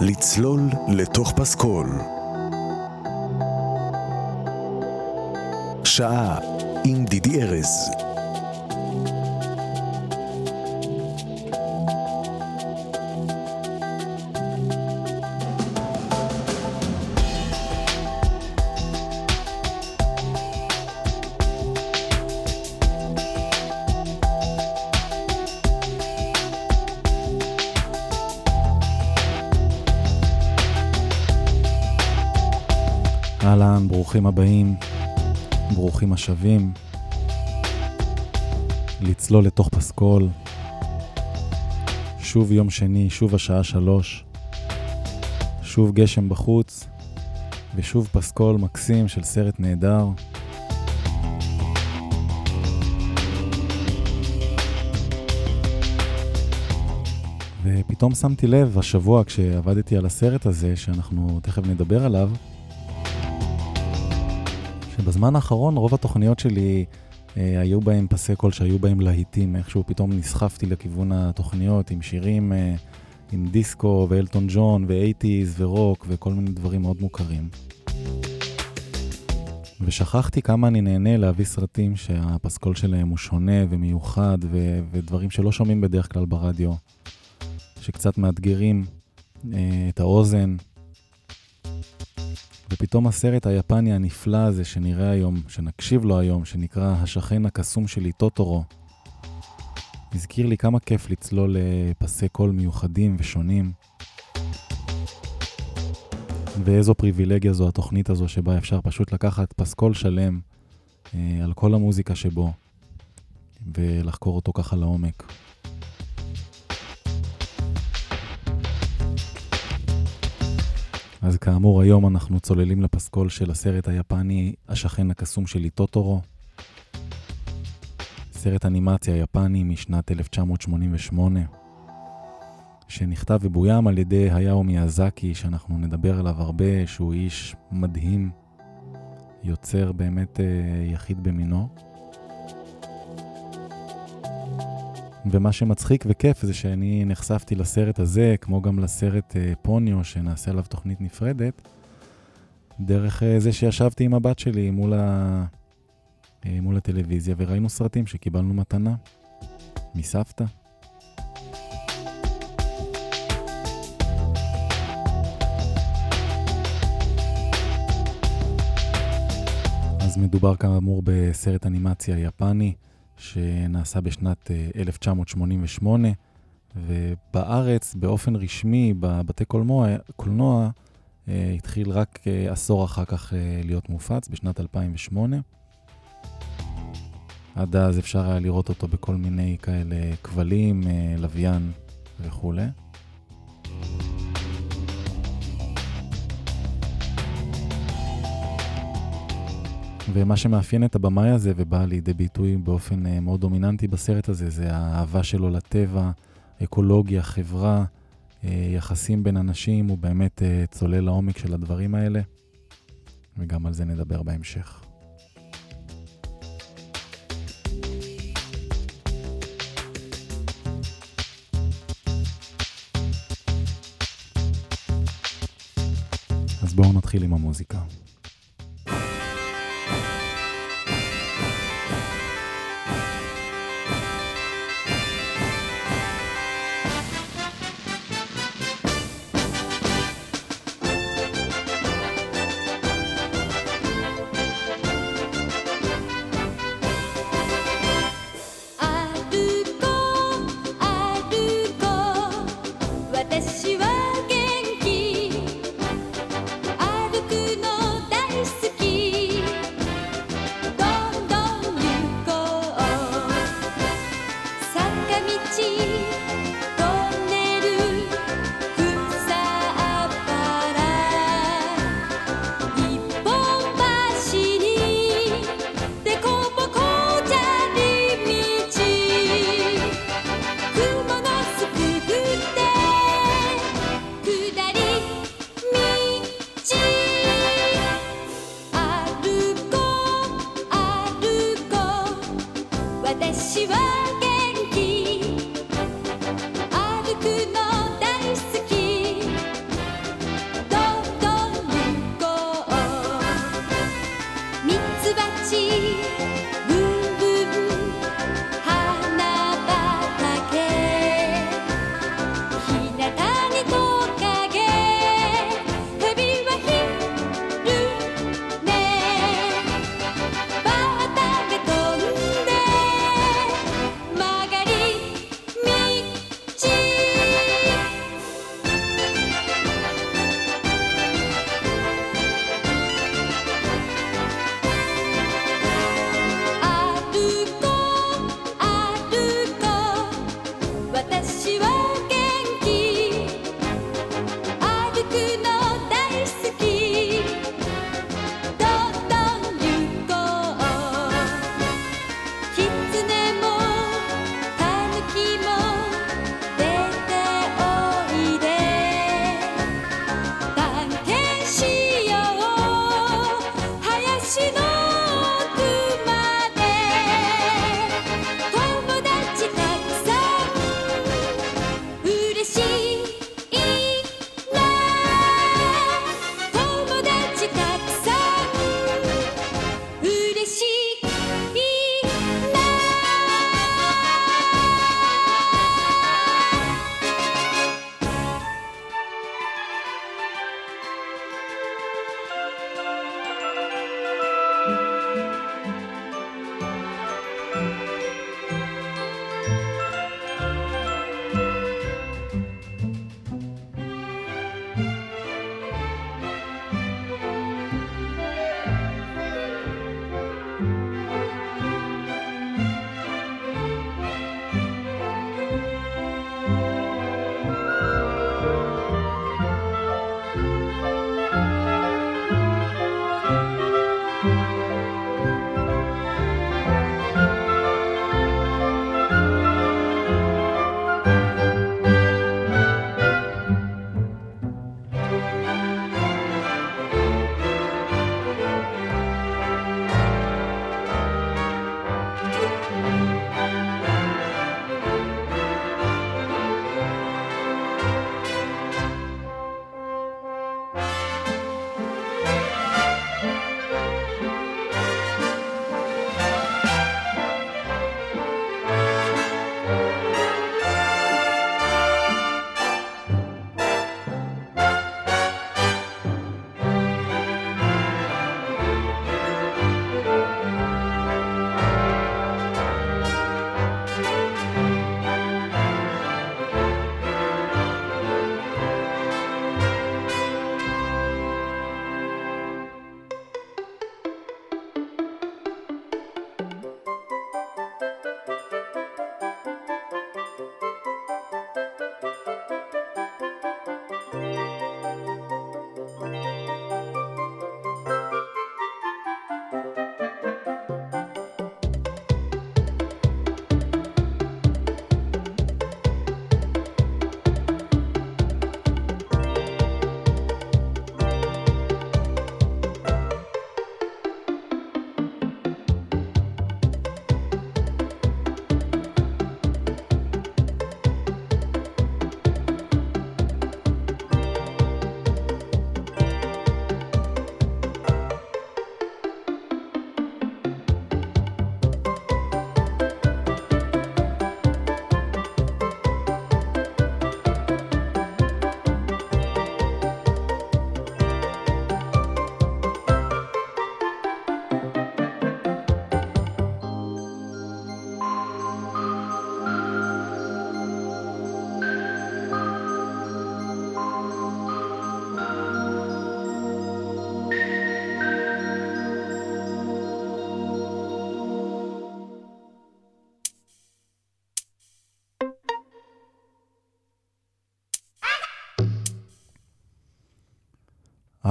לצלול לתוך פסקול. שעה עם דידי ארז. ברוכים הבאים, ברוכים השבים. לצלול לתוך פסקול. שוב יום שני, שוב השעה שלוש. שוב גשם בחוץ, ושוב פסקול מקסים של סרט נהדר. ופתאום שמתי לב השבוע כשעבדתי על הסרט הזה, שאנחנו תכף נדבר עליו, שבזמן האחרון רוב התוכניות שלי אה, היו בהם פסי קול שהיו בהם להיטים, איכשהו פתאום נסחפתי לכיוון התוכניות עם שירים, אה, עם דיסקו ואלטון ג'ון ואייטיז ורוק וכל מיני דברים מאוד מוכרים. ושכחתי כמה אני נהנה להביא סרטים שהפסקול שלהם הוא שונה ומיוחד ו- ודברים שלא שומעים בדרך כלל ברדיו, שקצת מאתגרים אה, את האוזן. ופתאום הסרט היפני הנפלא הזה שנראה היום, שנקשיב לו היום, שנקרא השכן הקסום שלי, טוטורו, הזכיר לי כמה כיף לצלול לפסי קול מיוחדים ושונים. ואיזו פריבילגיה זו התוכנית הזו שבה אפשר פשוט לקחת פסקול שלם אה, על כל המוזיקה שבו ולחקור אותו ככה לעומק. אז כאמור, היום אנחנו צוללים לפסקול של הסרט היפני השכן הקסום שלי, טוטורו. סרט אנימציה יפני משנת 1988, שנכתב ובוים על ידי היאו מיאזקי, שאנחנו נדבר עליו הרבה, שהוא איש מדהים, יוצר באמת אה, יחיד במינו. ומה שמצחיק וכיף זה שאני נחשפתי לסרט הזה, כמו גם לסרט אה, פוניו, שנעשה עליו תוכנית נפרדת, דרך אה, זה שישבתי עם הבת שלי מול, ה... אה, מול הטלוויזיה, וראינו סרטים שקיבלנו מתנה מסבתא. אז מדובר כאמור בסרט אנימציה יפני. שנעשה בשנת 1988, ובארץ, באופן רשמי, בבתי קולנוע, קולנוע התחיל רק עשור אחר כך להיות מופץ, בשנת 2008. עד אז אפשר היה לראות אותו בכל מיני כאלה כבלים, לוויין וכולי. ומה שמאפיין את הבמאי הזה ובא לידי ביטוי באופן uh, מאוד דומיננטי בסרט הזה, זה האהבה שלו לטבע, אקולוגיה, חברה, uh, יחסים בין אנשים, הוא באמת uh, צולל לעומק של הדברים האלה, וגם על זה נדבר בהמשך. אז בואו נתחיל עם המוזיקה.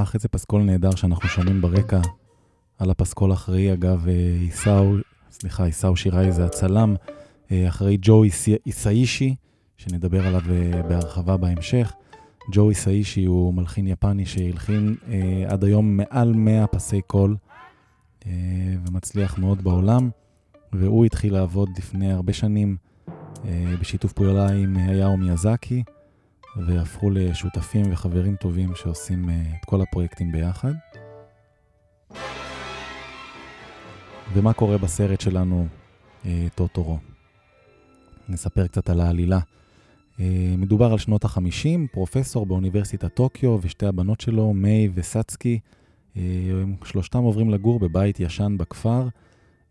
אך איזה פסקול נהדר שאנחנו שומעים ברקע על הפסקול אחראי, אגב, עיסאו, סליחה, עיסאו שיראי זה הצלם, אחראי ג'ו איסאישי, שנדבר עליו בהרחבה בהמשך. ג'ו איסאישי הוא מלחין יפני שהלחין אה, עד היום מעל 100 פסי קול אה, ומצליח מאוד בעולם, והוא התחיל לעבוד לפני הרבה שנים אה, בשיתוף פעולה עם היאו מיאזקי, והפכו לשותפים וחברים טובים שעושים אה, את כל הפרויקטים ביחד. ומה קורה בסרט שלנו, אה, טוטורו? נספר קצת על העלילה. אה, מדובר על שנות ה-50, פרופסור באוניברסיטת טוקיו ושתי הבנות שלו, מיי וסצקי, שלושתם עוברים לגור בבית ישן בכפר,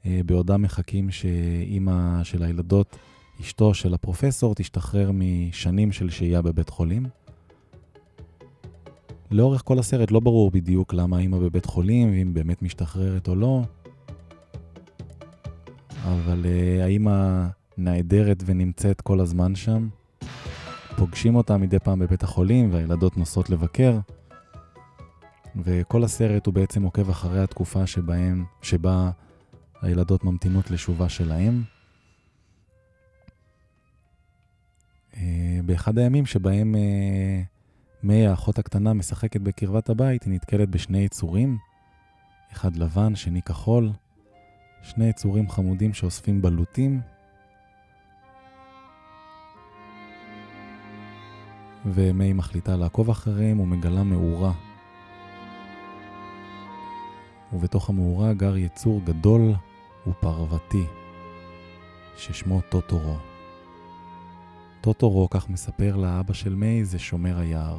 בעודם מחכים שאימא של הילדות, אשתו של הפרופסור, תשתחרר משנים של שהייה בבית חולים. לאורך כל הסרט לא ברור בדיוק למה אימא בבית חולים, ואם באמת משתחררת או לא, אבל האימא נעדרת ונמצאת כל הזמן שם. פוגשים אותה מדי פעם בבית החולים והילדות נוסעות לבקר. וכל הסרט הוא בעצם עוקב אחרי התקופה שבהם, שבה הילדות ממתינות לשובה שלהם. באחד הימים שבהם אה, מי, האחות הקטנה, משחקת בקרבת הבית, היא נתקלת בשני יצורים, אחד לבן, שני כחול, שני יצורים חמודים שאוספים בלוטים, ומי מחליטה לעקוב אחריהם ומגלה מאורה. ובתוך המאורה גר יצור גדול ופרוותי, ששמו טוטורו. טוטורו, כך מספר לאבא של מי, זה שומר היער.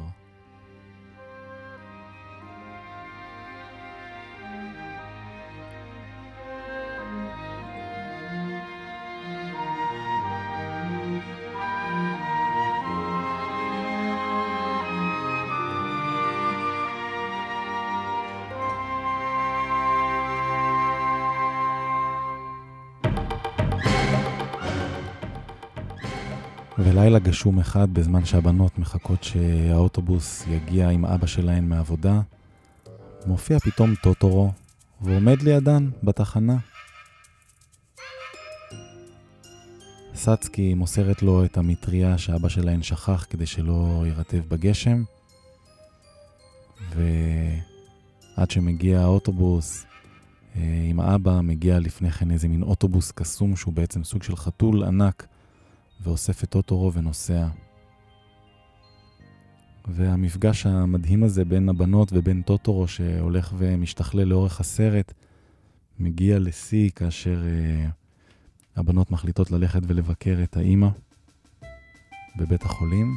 ולילה גשום אחד, בזמן שהבנות מחכות שהאוטובוס יגיע עם אבא שלהן מעבודה, מופיע פתאום טוטורו, ועומד לידן בתחנה. סצקי מוסרת לו את המטריה שאבא שלהן שכח כדי שלא יירטב בגשם, ועד שמגיע האוטובוס אה, עם האבא, מגיע לפני כן איזה מין אוטובוס קסום שהוא בעצם סוג של חתול ענק ואוסף את טוטורו ונוסע. והמפגש המדהים הזה בין הבנות ובין טוטורו שהולך ומשתכלל לאורך הסרט, מגיע לשיא כאשר uh, הבנות מחליטות ללכת ולבקר את האימא בבית החולים.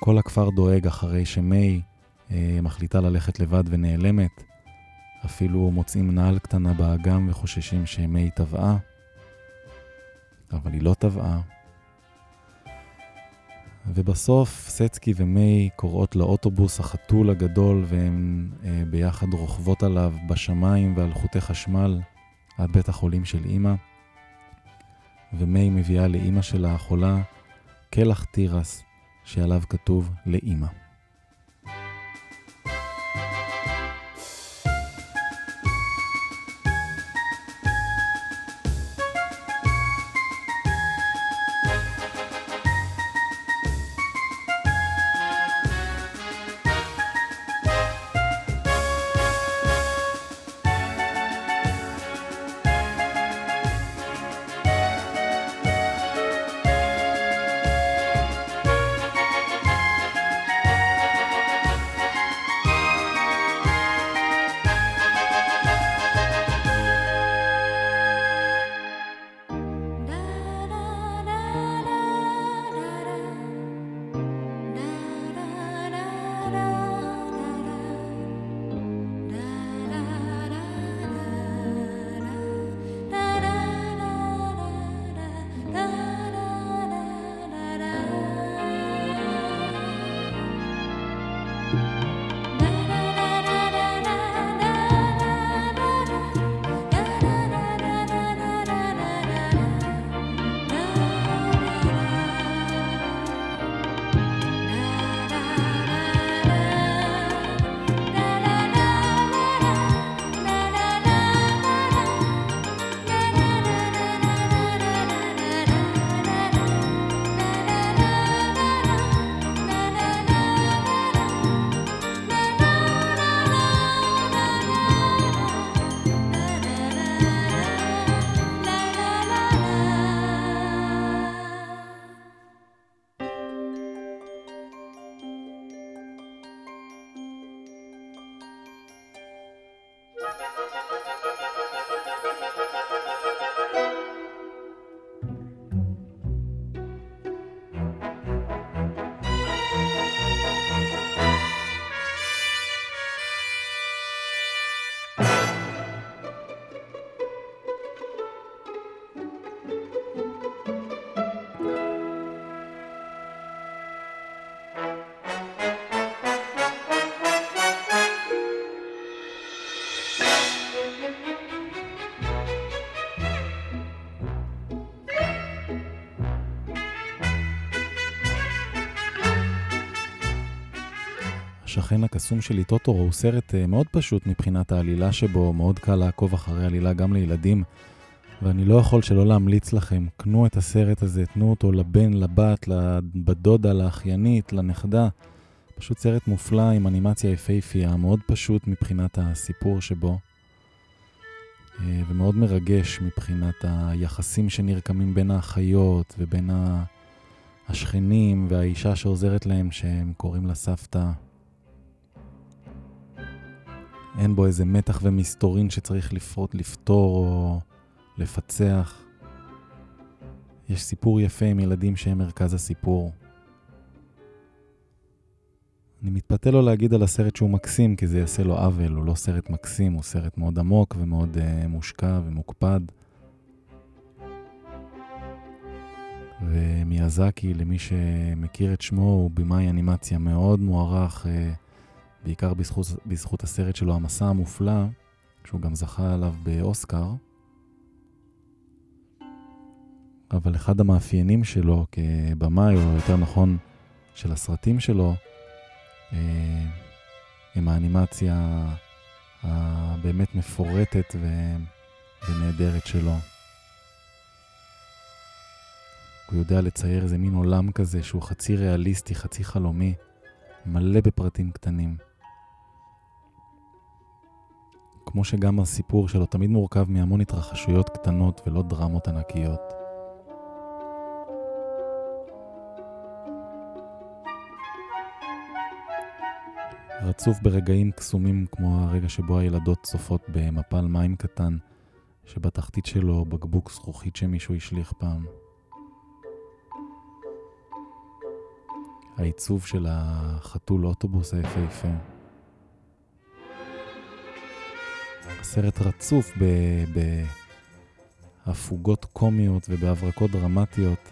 כל הכפר דואג אחרי שמי uh, מחליטה ללכת לבד ונעלמת. אפילו מוצאים נעל קטנה באגם וחוששים שמי טבעה. אבל היא לא טבעה. ובסוף סצקי ומי קוראות לאוטובוס החתול הגדול והן אה, ביחד רוכבות עליו בשמיים ועל חוטי חשמל עד בית החולים של אימא. ומי מביאה לאימא שלה החולה קלח תירס שעליו כתוב לאימא. השכן הקסום שלי, טוטורו, הוא סרט uh, מאוד פשוט מבחינת העלילה שבו, מאוד קל לעקוב אחרי עלילה גם לילדים, ואני לא יכול שלא להמליץ לכם, קנו את הסרט הזה, תנו אותו לבן, לבת, לבת דודה, לאחיינית, לנכדה. פשוט סרט מופלא עם אנימציה יפהפייה, מאוד פשוט מבחינת הסיפור שבו, אה, ומאוד מרגש מבחינת היחסים שנרקמים בין האחיות ובין השכנים והאישה שעוזרת להם שהם קוראים לה סבתא. אין בו איזה מתח ומסתורין שצריך לפרוט, לפתור או לפצח. יש סיפור יפה עם ילדים שהם מרכז הסיפור. אני מתפתה לו להגיד על הסרט שהוא מקסים, כי זה יעשה לו עוול, הוא לא סרט מקסים, הוא סרט מאוד עמוק ומאוד uh, מושקע ומוקפד. ומיאזקי, למי שמכיר את שמו, הוא במאי אנימציה מאוד מוערך, uh, בעיקר בזכות, בזכות הסרט שלו, המסע המופלא, שהוא גם זכה עליו באוסקר. אבל אחד המאפיינים שלו כבמאי, או יותר נכון של הסרטים שלו, אה, עם האנימציה הבאמת מפורטת ונהדרת שלו. הוא יודע לצייר איזה מין עולם כזה שהוא חצי ריאליסטי, חצי חלומי, מלא בפרטים קטנים. כמו שגם הסיפור שלו תמיד מורכב מהמון התרחשויות קטנות ולא דרמות ענקיות. רצוף ברגעים קסומים כמו הרגע שבו הילדות צופות במפל מים קטן, שבתחתית שלו בקבוק זכוכית שמישהו השליך פעם. העיצוב של החתול אוטובוס היפהפה. הסרט רצוף בהפוגות קומיות ובהברקות דרמטיות.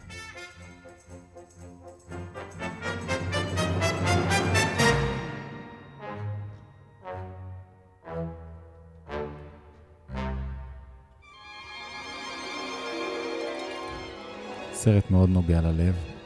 סרט מאוד נוגע ללב.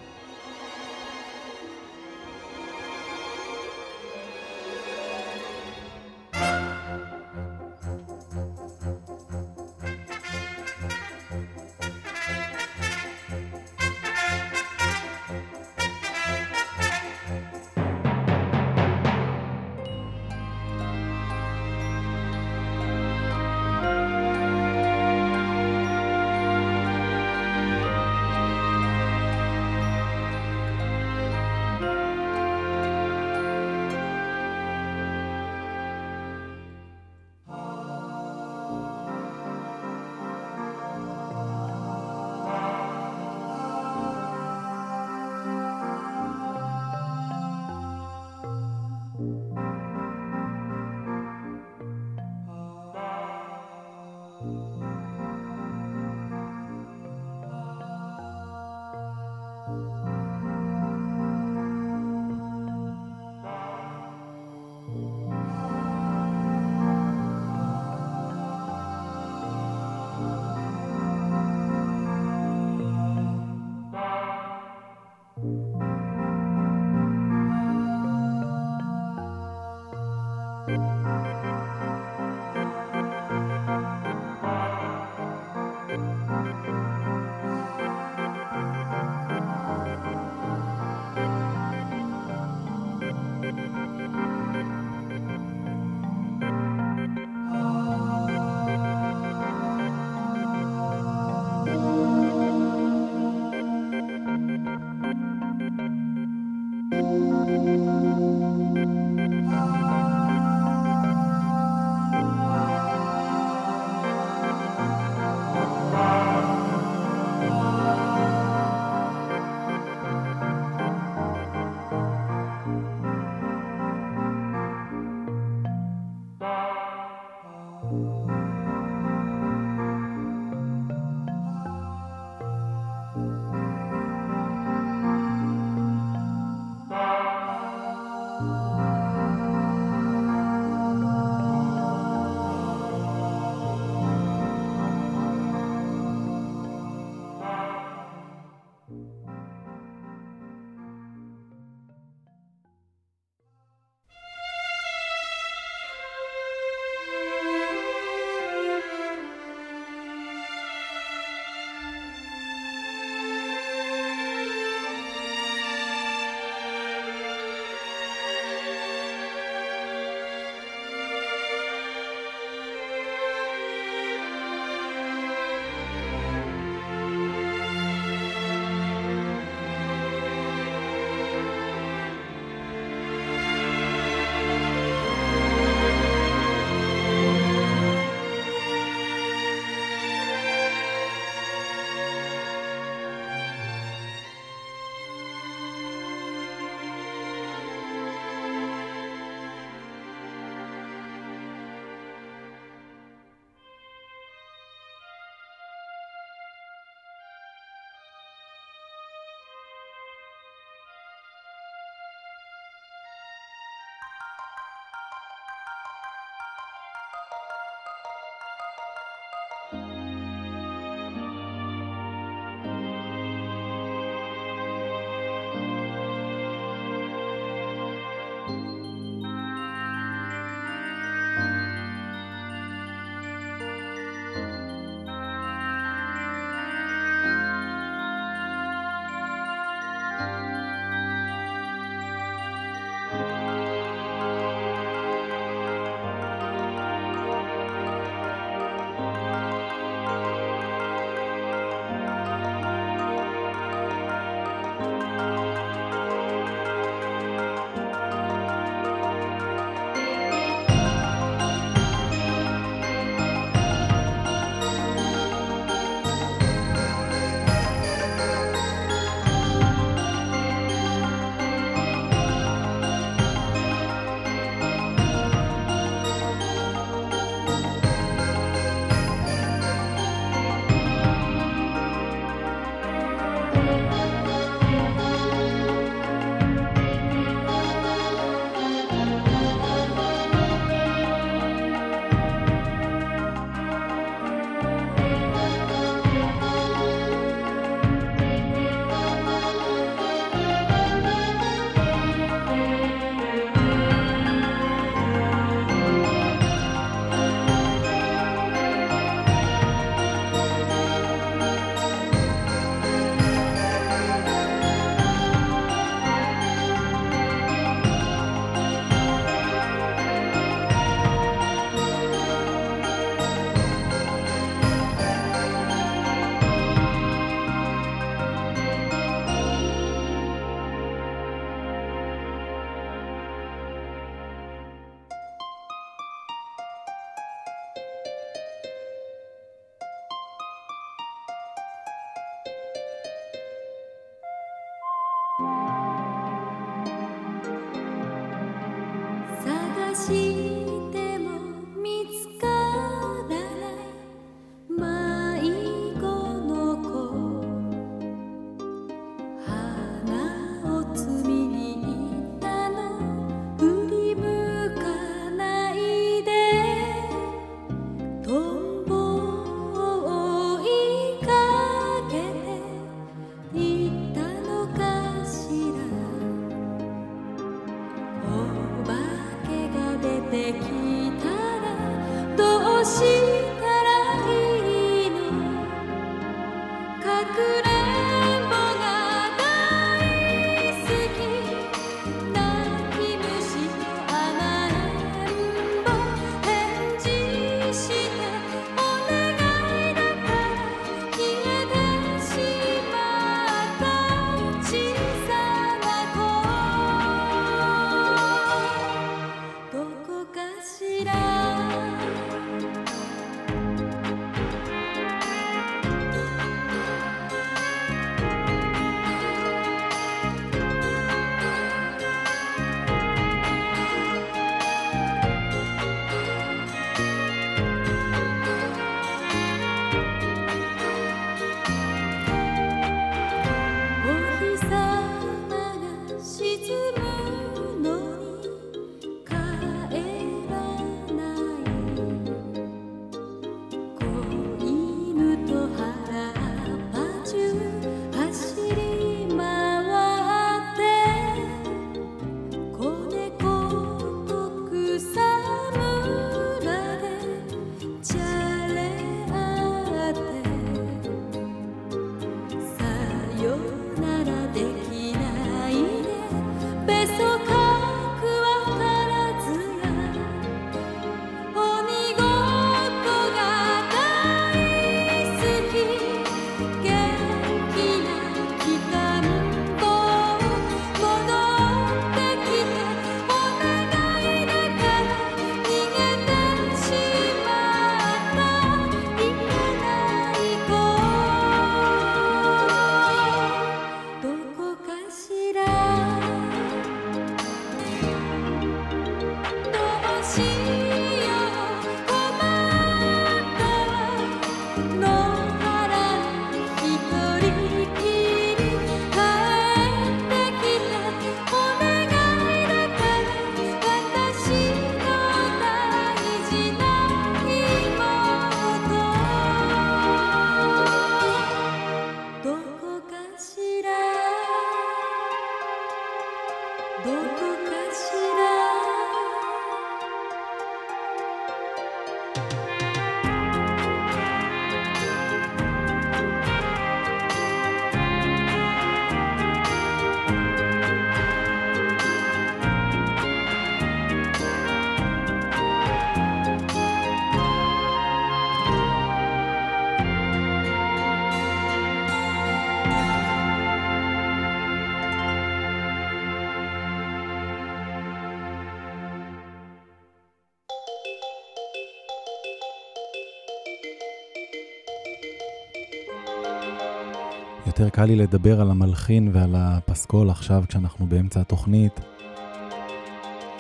יותר קל לי לדבר על המלחין ועל הפסקול עכשיו כשאנחנו באמצע התוכנית,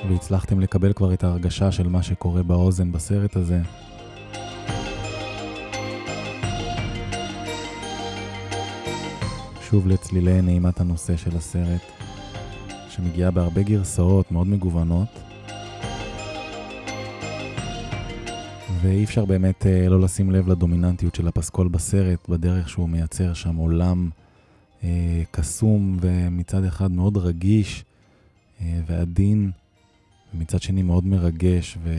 והצלחתם לקבל כבר את ההרגשה של מה שקורה באוזן בסרט הזה. שוב לצלילי נעימת הנושא של הסרט, שמגיעה בהרבה גרסאות מאוד מגוונות. ואי אפשר באמת אה, לא לשים לב לדומיננטיות של הפסקול בסרט, בדרך שהוא מייצר שם עולם קסום ומצד אחד מאוד רגיש אה, ועדין, ומצד שני מאוד מרגש ו,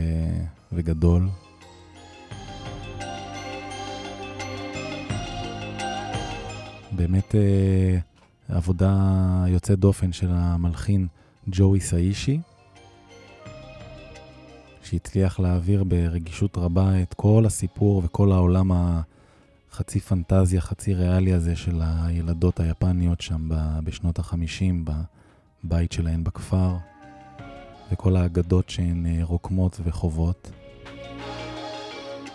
וגדול. באמת אה, עבודה יוצאת דופן של המלחין ג'וי סאישי. שהצליח להעביר ברגישות רבה את כל הסיפור וכל העולם החצי פנטזיה, חצי ריאלי הזה של הילדות היפניות שם בשנות החמישים, בבית שלהן בכפר, וכל האגדות שהן אה, רוקמות וחוות,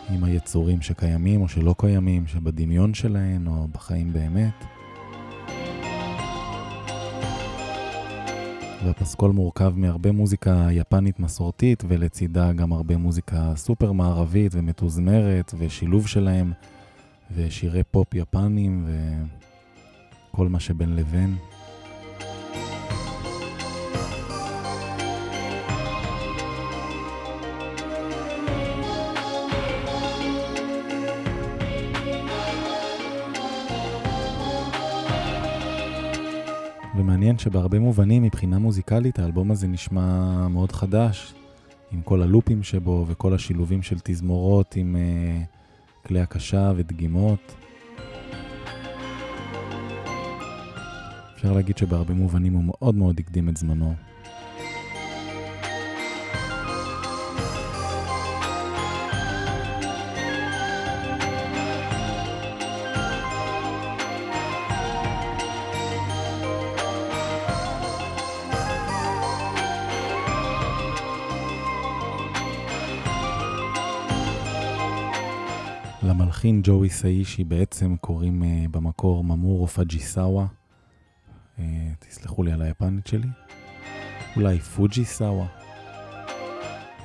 עם היצורים שקיימים או שלא קיימים, שבדמיון שלהן או בחיים באמת. והפסקול מורכב מהרבה מוזיקה יפנית מסורתית, ולצידה גם הרבה מוזיקה סופר מערבית ומתוזמרת, ושילוב שלהם, ושירי פופ יפנים, וכל מה שבין לבין. ומעניין שבהרבה מובנים מבחינה מוזיקלית האלבום הזה נשמע מאוד חדש, עם כל הלופים שבו וכל השילובים של תזמורות עם uh, כלי הקשה ודגימות. אפשר להגיד שבהרבה מובנים הוא מאוד מאוד הקדים את זמנו. ג'ו היסאישי בעצם קוראים אה, במקור ממורו פאג'יסאווה. אה, תסלחו לי על היפנית שלי. אולי פוג'י סאווה.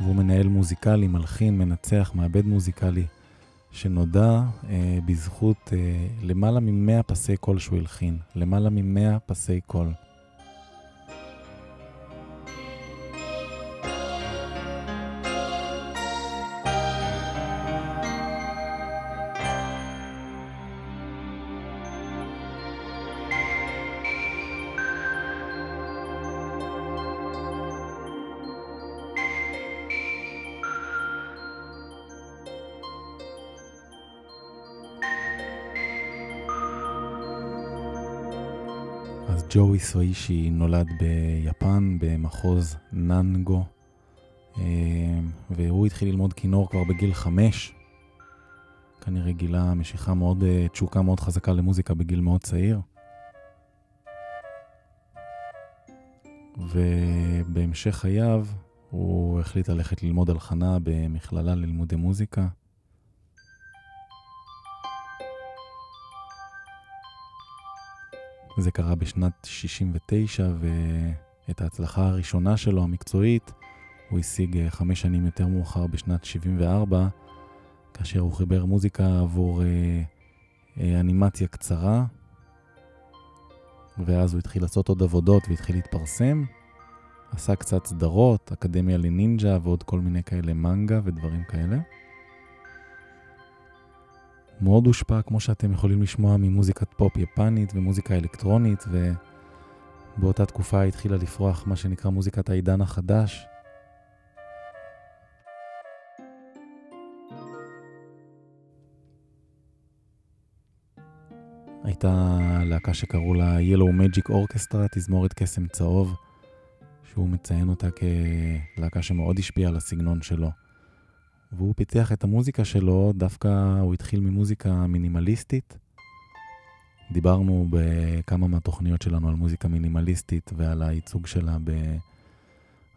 והוא מנהל מוזיקלי, מלחין, מנצח, מעבד מוזיקלי, שנודע אה, בזכות אה, למעלה ממאה פסי קול שהוא הלחין. למעלה ממאה פסי קול. ג'וי סואישי נולד ביפן, במחוז ננגו, אה, והוא התחיל ללמוד כינור כבר בגיל חמש. כנראה גילה משיכה מאוד, אה, תשוקה מאוד חזקה למוזיקה בגיל מאוד צעיר. ובהמשך חייו הוא החליט ללכת ללמוד הלחנה במכללה ללימודי מוזיקה. זה קרה בשנת 69, ואת ההצלחה הראשונה שלו, המקצועית, הוא השיג אה, חמש שנים יותר מאוחר בשנת 74, כאשר הוא חיבר מוזיקה עבור אה, אה, אנימציה קצרה, ואז הוא התחיל לעשות עוד עבודות והתחיל להתפרסם. עשה קצת סדרות, אקדמיה לנינג'ה ועוד כל מיני כאלה מנגה ודברים כאלה. מאוד הושפע, כמו שאתם יכולים לשמוע, ממוזיקת פופ יפנית ומוזיקה אלקטרונית, ובאותה תקופה התחילה לפרוח מה שנקרא מוזיקת העידן החדש. הייתה להקה שקראו לה Yellow Magic Orchestra, תזמורת קסם צהוב, שהוא מציין אותה כלהקה שמאוד השפיעה על הסגנון שלו. והוא פיתח את המוזיקה שלו, דווקא הוא התחיל ממוזיקה מינימליסטית. דיברנו בכמה מהתוכניות שלנו על מוזיקה מינימליסטית ועל הייצוג שלה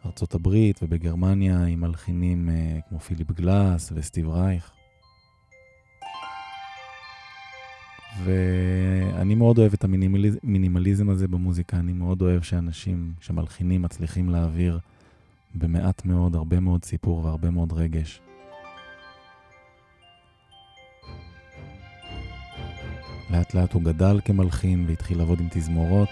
בארצות הברית ובגרמניה עם מלחינים אה, כמו פיליפ גלאס וסטיב רייך. ואני מאוד אוהב את המינימליזם הזה במוזיקה, אני מאוד אוהב שאנשים שמלחינים מצליחים להעביר במעט מאוד, הרבה מאוד סיפור והרבה מאוד רגש. לאט לאט הוא גדל כמלחין והתחיל לעבוד עם תזמורות.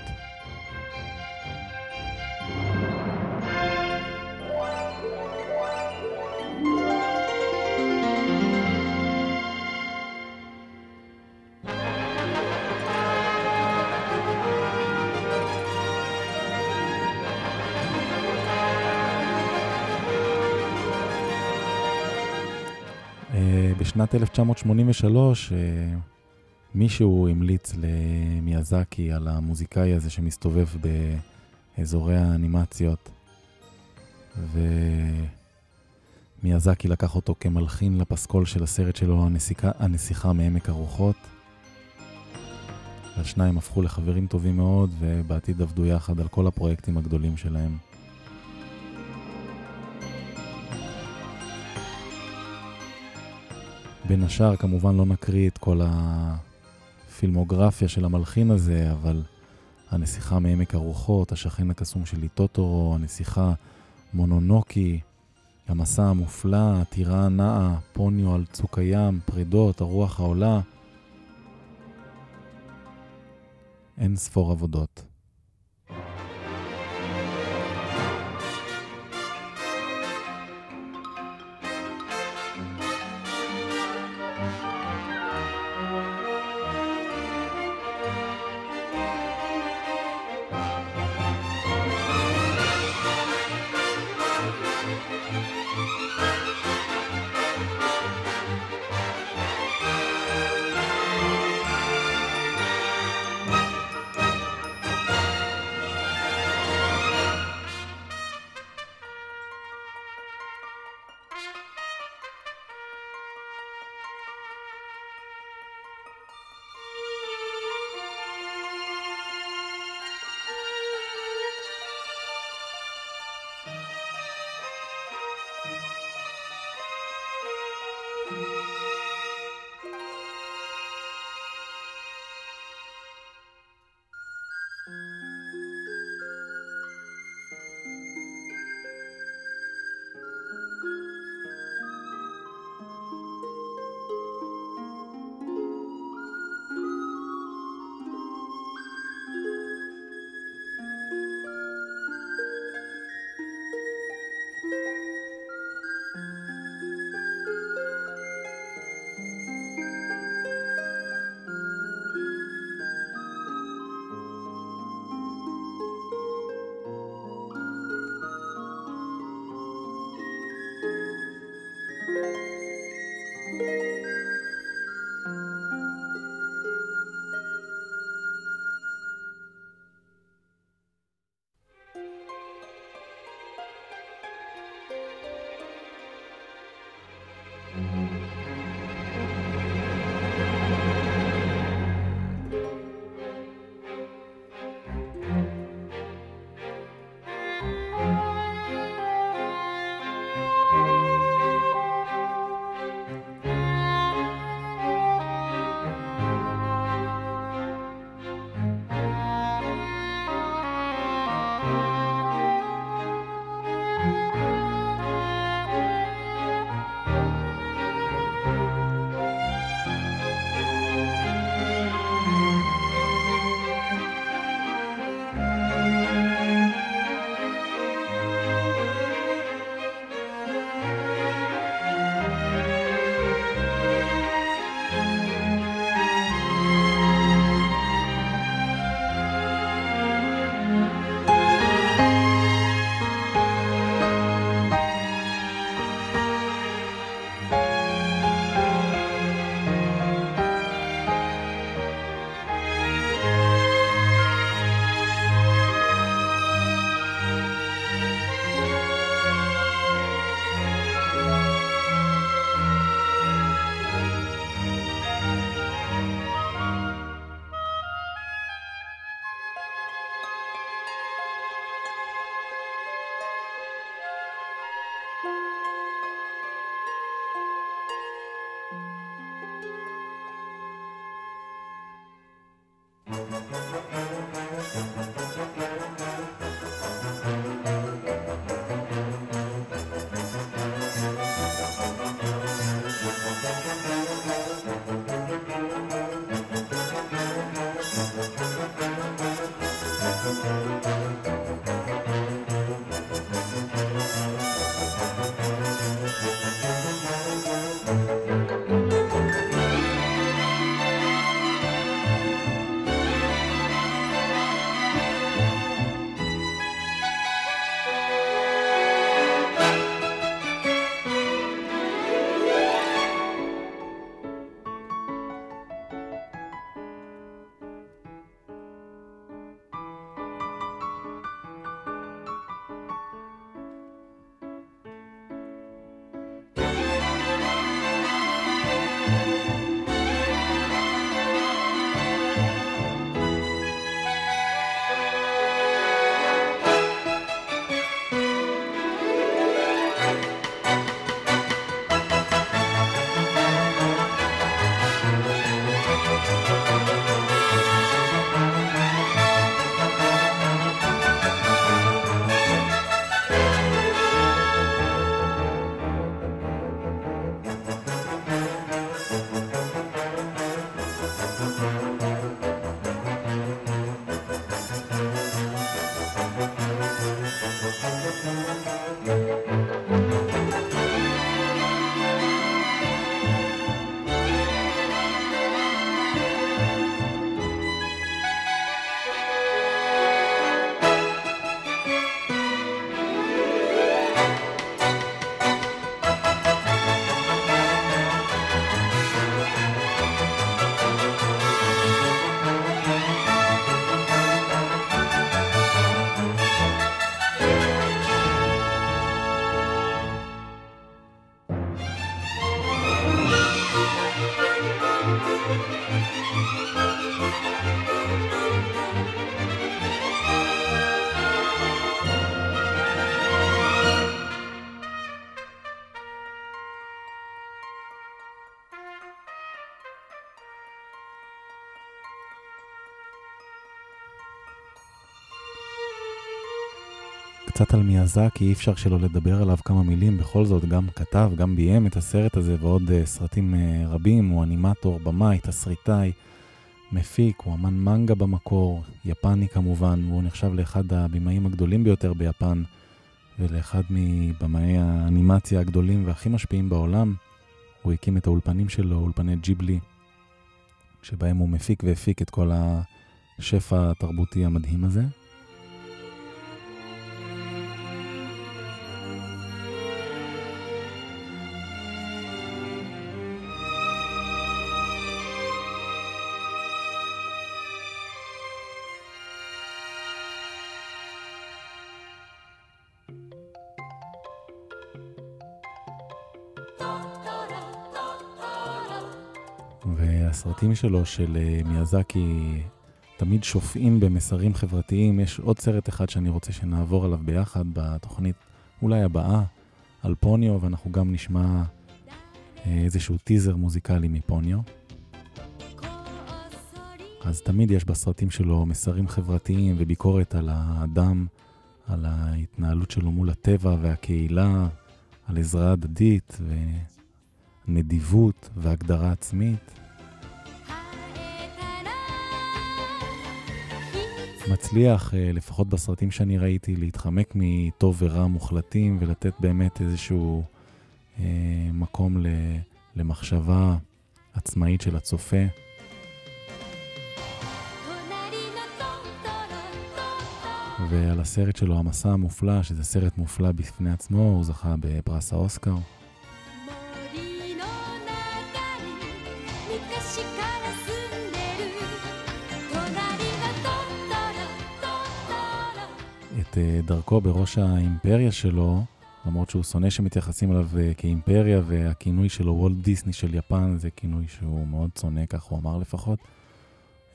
אה, בשנת 1983 מישהו המליץ למיאזקי על המוזיקאי הזה שמסתובב באזורי האנימציות, ומיאזקי לקח אותו כמלחין לפסקול של הסרט שלו, הנסיכה, הנסיכה מעמק הרוחות. השניים הפכו לחברים טובים מאוד, ובעתיד עבדו יחד על כל הפרויקטים הגדולים שלהם. בין השאר, כמובן לא נקריא את כל ה... הפילמוגרפיה של המלחין הזה, אבל הנסיכה מעמק הרוחות, השכן הקסום שלי טוטורו, הנסיכה מונונוקי, המסע המופלא, הטירה הנעה, פוניו על צוק הים, פרידות, הרוח העולה. אין ספור עבודות. קצת על מיאזקי, אי אפשר שלא לדבר עליו כמה מילים, בכל זאת גם כתב, גם ביים את הסרט הזה ועוד uh, סרטים uh, רבים, הוא אנימטור, במאי, תסריטאי, מפיק, הוא אמן מנגה במקור, יפני כמובן, והוא נחשב לאחד הבמאים הגדולים ביותר ביפן, ולאחד מבמאי האנימציה הגדולים והכי משפיעים בעולם. הוא הקים את האולפנים שלו, אולפני ג'יבלי, שבהם הוא מפיק והפיק את כל השפע התרבותי המדהים הזה. והסרטים שלו, של אה, מיאזקי, תמיד שופעים במסרים חברתיים. יש עוד סרט אחד שאני רוצה שנעבור עליו ביחד בתוכנית אולי הבאה, על פוניו, ואנחנו גם נשמע אה, איזשהו טיזר מוזיקלי מפוניו. אז תמיד יש בסרטים שלו מסרים חברתיים וביקורת על האדם, על ההתנהלות שלו מול הטבע והקהילה, על עזרה הדדית ונדיבות והגדרה עצמית. מצליח, אה, לפחות בסרטים שאני ראיתי, להתחמק מטוב ורע מוחלטים ולתת באמת איזשהו אה, מקום ל, למחשבה עצמאית של הצופה. ועל הסרט שלו, המסע המופלא, שזה סרט מופלא בפני עצמו, הוא זכה בפרס האוסקר. את אה, דרכו בראש האימפריה שלו, למרות שהוא שונא שמתייחסים אליו אה, כאימפריה, והכינוי שלו, וולט דיסני של יפן, זה כינוי שהוא מאוד שונא, כך הוא אמר לפחות.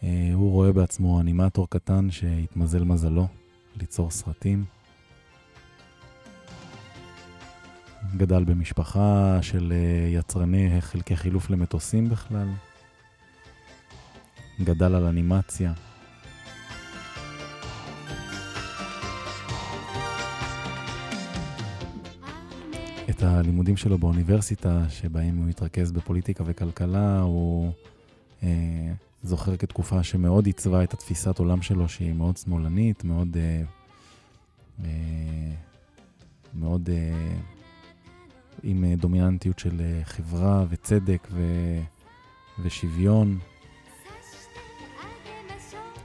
אה, הוא רואה בעצמו אנימטור קטן שהתמזל מזלו ליצור סרטים. גדל במשפחה של יצרני חלקי חילוף למטוסים בכלל. גדל על אנימציה. את הלימודים שלו באוניברסיטה, שבהם הוא התרכז בפוליטיקה וכלכלה, הוא אה, זוכר כתקופה שמאוד עיצבה את התפיסת עולם שלו, שהיא מאוד שמאלנית, מאוד, אה, אה, מאוד אה, עם דומיננטיות של אה, חברה וצדק ו, ושוויון.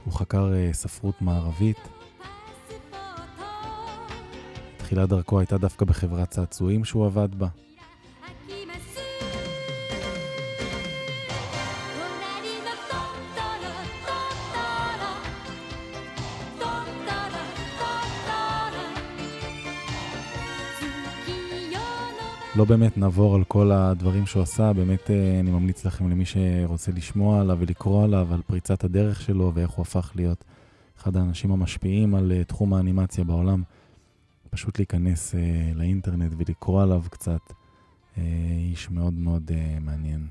הוא חקר אה, ספרות מערבית. תחילת דרכו הייתה דווקא בחברת צעצועים שהוא עבד בה. לא באמת נעבור על כל הדברים שהוא עשה, באמת אה, אני ממליץ לכם למי שרוצה לשמוע עליו ולקרוא עליו, על פריצת הדרך שלו ואיך הוא הפך להיות אחד האנשים המשפיעים על אה, תחום האנימציה בעולם. פשוט להיכנס uh, לאינטרנט ולקרוא עליו קצת. Uh, איש מאוד מאוד uh, מעניין.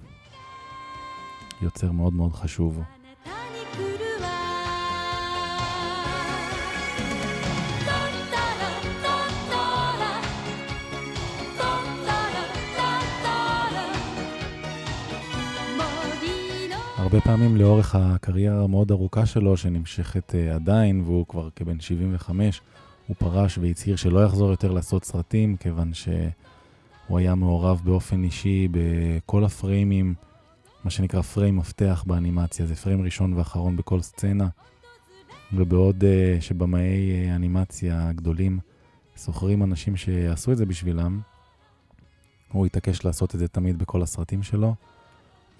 יוצר מאוד מאוד חשוב. הרבה פעמים לאורך הקריירה המאוד ארוכה שלו, שנמשכת uh, עדיין, והוא כבר כבן 75, הוא פרש והצהיר שלא יחזור יותר לעשות סרטים, כיוון שהוא היה מעורב באופן אישי בכל הפריימים, מה שנקרא פריים מפתח באנימציה, זה פריים ראשון ואחרון בכל סצנה. ובעוד uh, שבמאי uh, אנימציה גדולים שוכרים אנשים שעשו את זה בשבילם, הוא התעקש לעשות את זה תמיד בכל הסרטים שלו,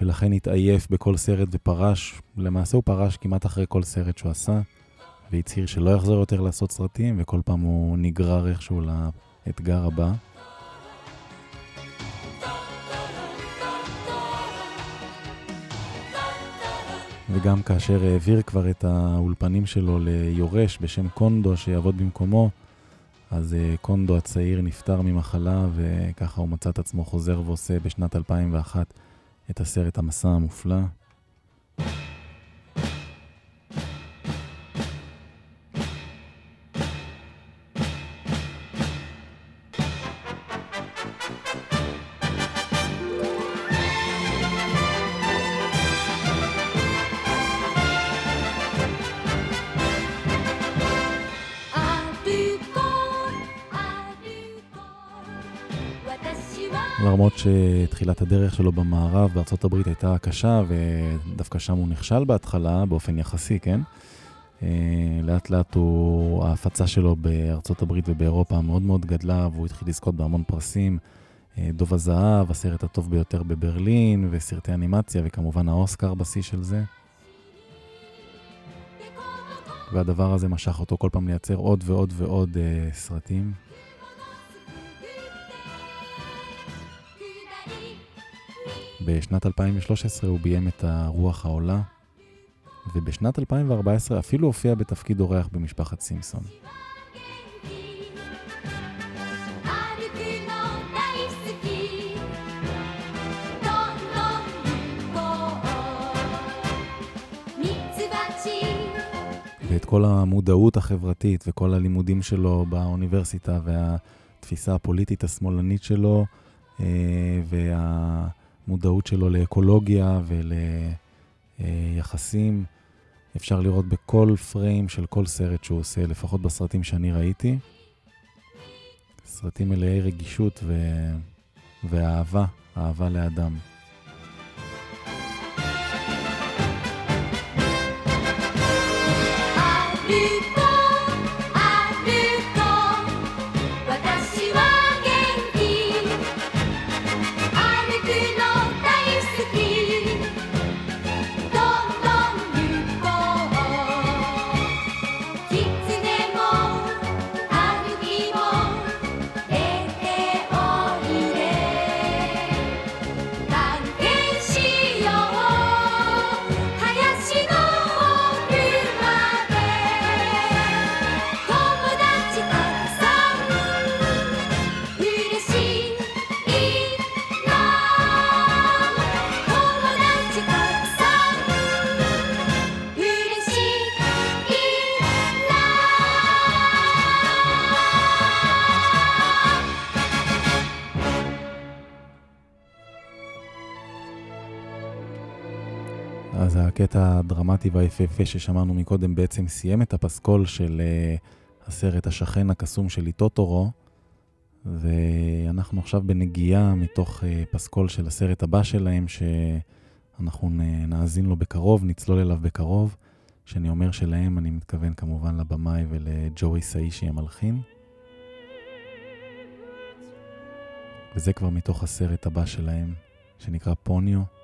ולכן התעייף בכל סרט ופרש, למעשה הוא פרש כמעט אחרי כל סרט שהוא עשה. והצהיר שלא יחזור יותר לעשות סרטים, וכל פעם הוא נגרר איכשהו לאתגר הבא. וגם כאשר העביר כבר את האולפנים שלו ליורש בשם קונדו שיעבוד במקומו, אז אה, קונדו הצעיר נפטר ממחלה, וככה הוא מצא את עצמו חוזר ועושה בשנת 2001 את הסרט המסע המופלא. שתחילת הדרך שלו במערב בארצות הברית הייתה קשה, ודווקא שם הוא נכשל בהתחלה, באופן יחסי, כן? אה, לאט לאט הוא, ההפצה שלו בארצות הברית ובאירופה מאוד מאוד גדלה, והוא התחיל לזכות בהמון פרסים. אה, דוב הזהב, הסרט הטוב ביותר בברלין, וסרטי אנימציה, וכמובן האוסקר בשיא של זה. והדבר הזה משך אותו כל פעם לייצר עוד ועוד ועוד uh, סרטים. בשנת 2013 הוא ביים את הרוח העולה, ובשנת 2014 אפילו הופיע בתפקיד אורח במשפחת סימפסון. ואת כל המודעות החברתית וכל הלימודים שלו באוניברסיטה והתפיסה הפוליטית השמאלנית שלו אה, והמודעות שלו לאקולוגיה וליחסים. אפשר לראות בכל פריים של כל סרט שהוא עושה, לפחות בסרטים שאני ראיתי. סרטים מלאי רגישות ו... ואהבה, אהבה לאדם. הקטע הדרמטי והיפהפה ששמענו מקודם בעצם סיים את הפסקול של uh, הסרט השכן הקסום של איטוטורו, ואנחנו עכשיו בנגיעה מתוך uh, פסקול של הסרט הבא שלהם, שאנחנו נאזין לו בקרוב, נצלול אליו בקרוב. כשאני אומר שלהם, אני מתכוון כמובן לבמאי ולג'ורי סאישי המלחין. וזה כבר מתוך הסרט הבא שלהם, שנקרא פוניו.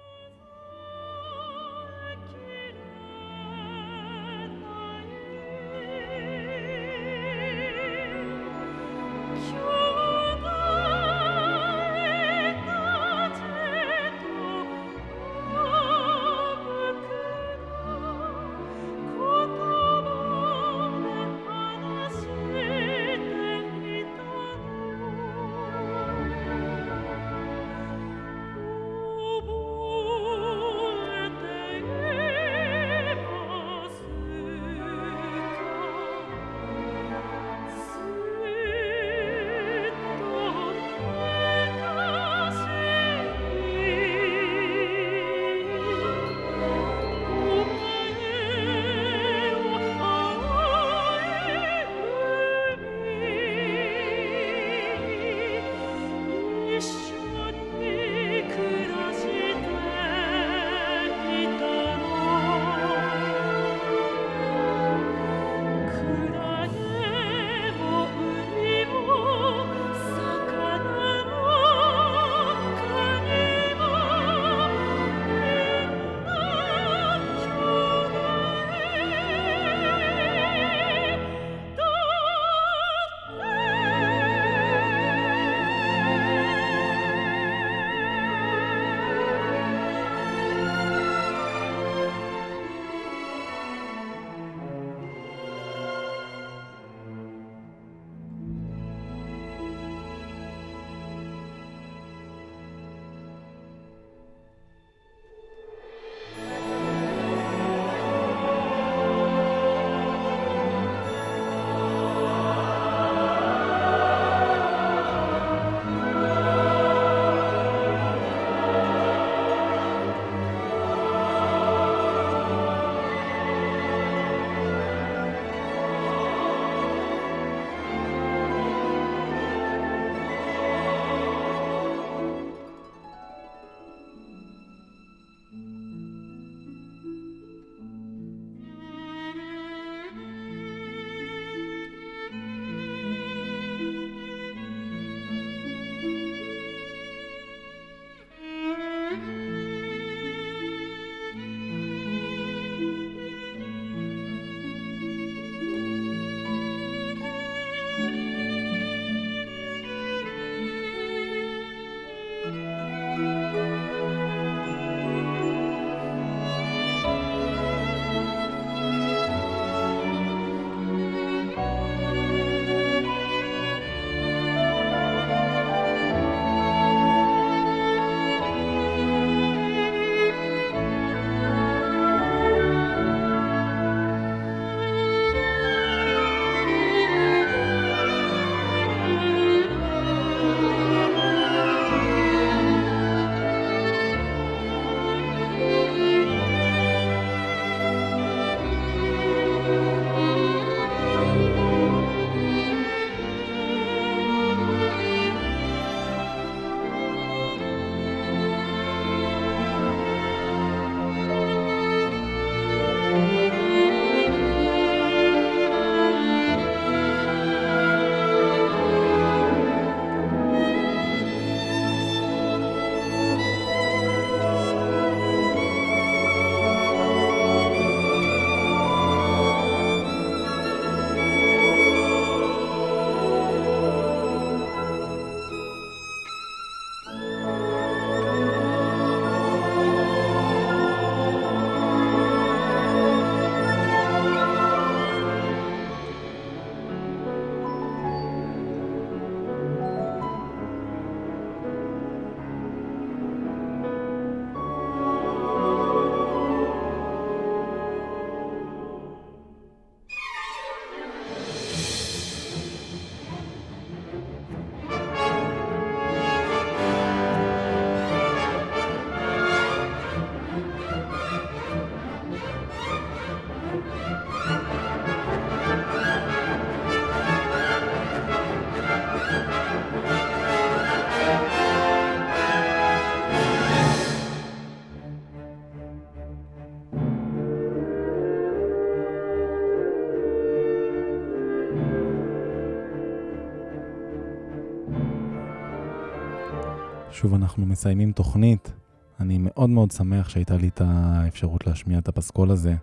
שוב אנחנו מסיימים תוכנית. אני מאוד מאוד שמח שהייתה לי את האפשרות להשמיע את הפסקול הזה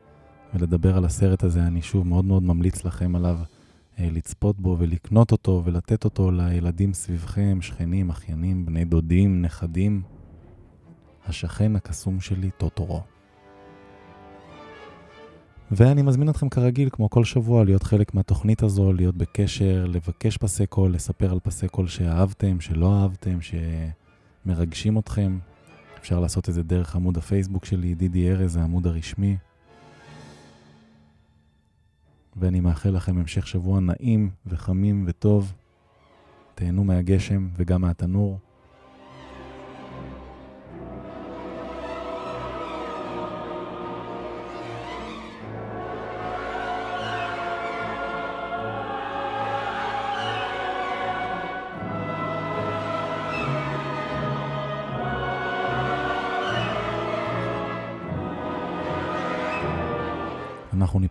ולדבר על הסרט הזה. אני שוב מאוד מאוד ממליץ לכם עליו אה, לצפות בו ולקנות אותו ולתת אותו לילדים סביבכם, שכנים, אחיינים, בני דודים, נכדים. השכן הקסום שלי, טוטורו. ואני מזמין אתכם כרגיל, כמו כל שבוע, להיות חלק מהתוכנית הזו, להיות בקשר, לבקש פסי קול, לספר על פסי קול שאהבתם, שלא אהבתם, שמרגשים אתכם. אפשר לעשות את זה דרך עמוד הפייסבוק שלי, דידי ארז, העמוד הרשמי. ואני מאחל לכם המשך שבוע נעים וחמים וטוב. תהנו מהגשם וגם מהתנור.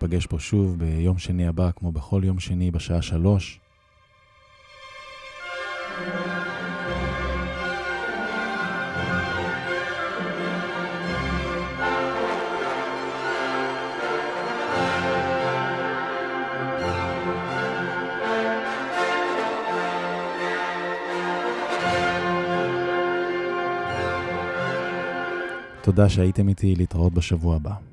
ניפגש פה שוב ביום שני הבא, כמו בכל יום שני בשעה שלוש. תודה שהייתם איתי להתראות בשבוע הבא.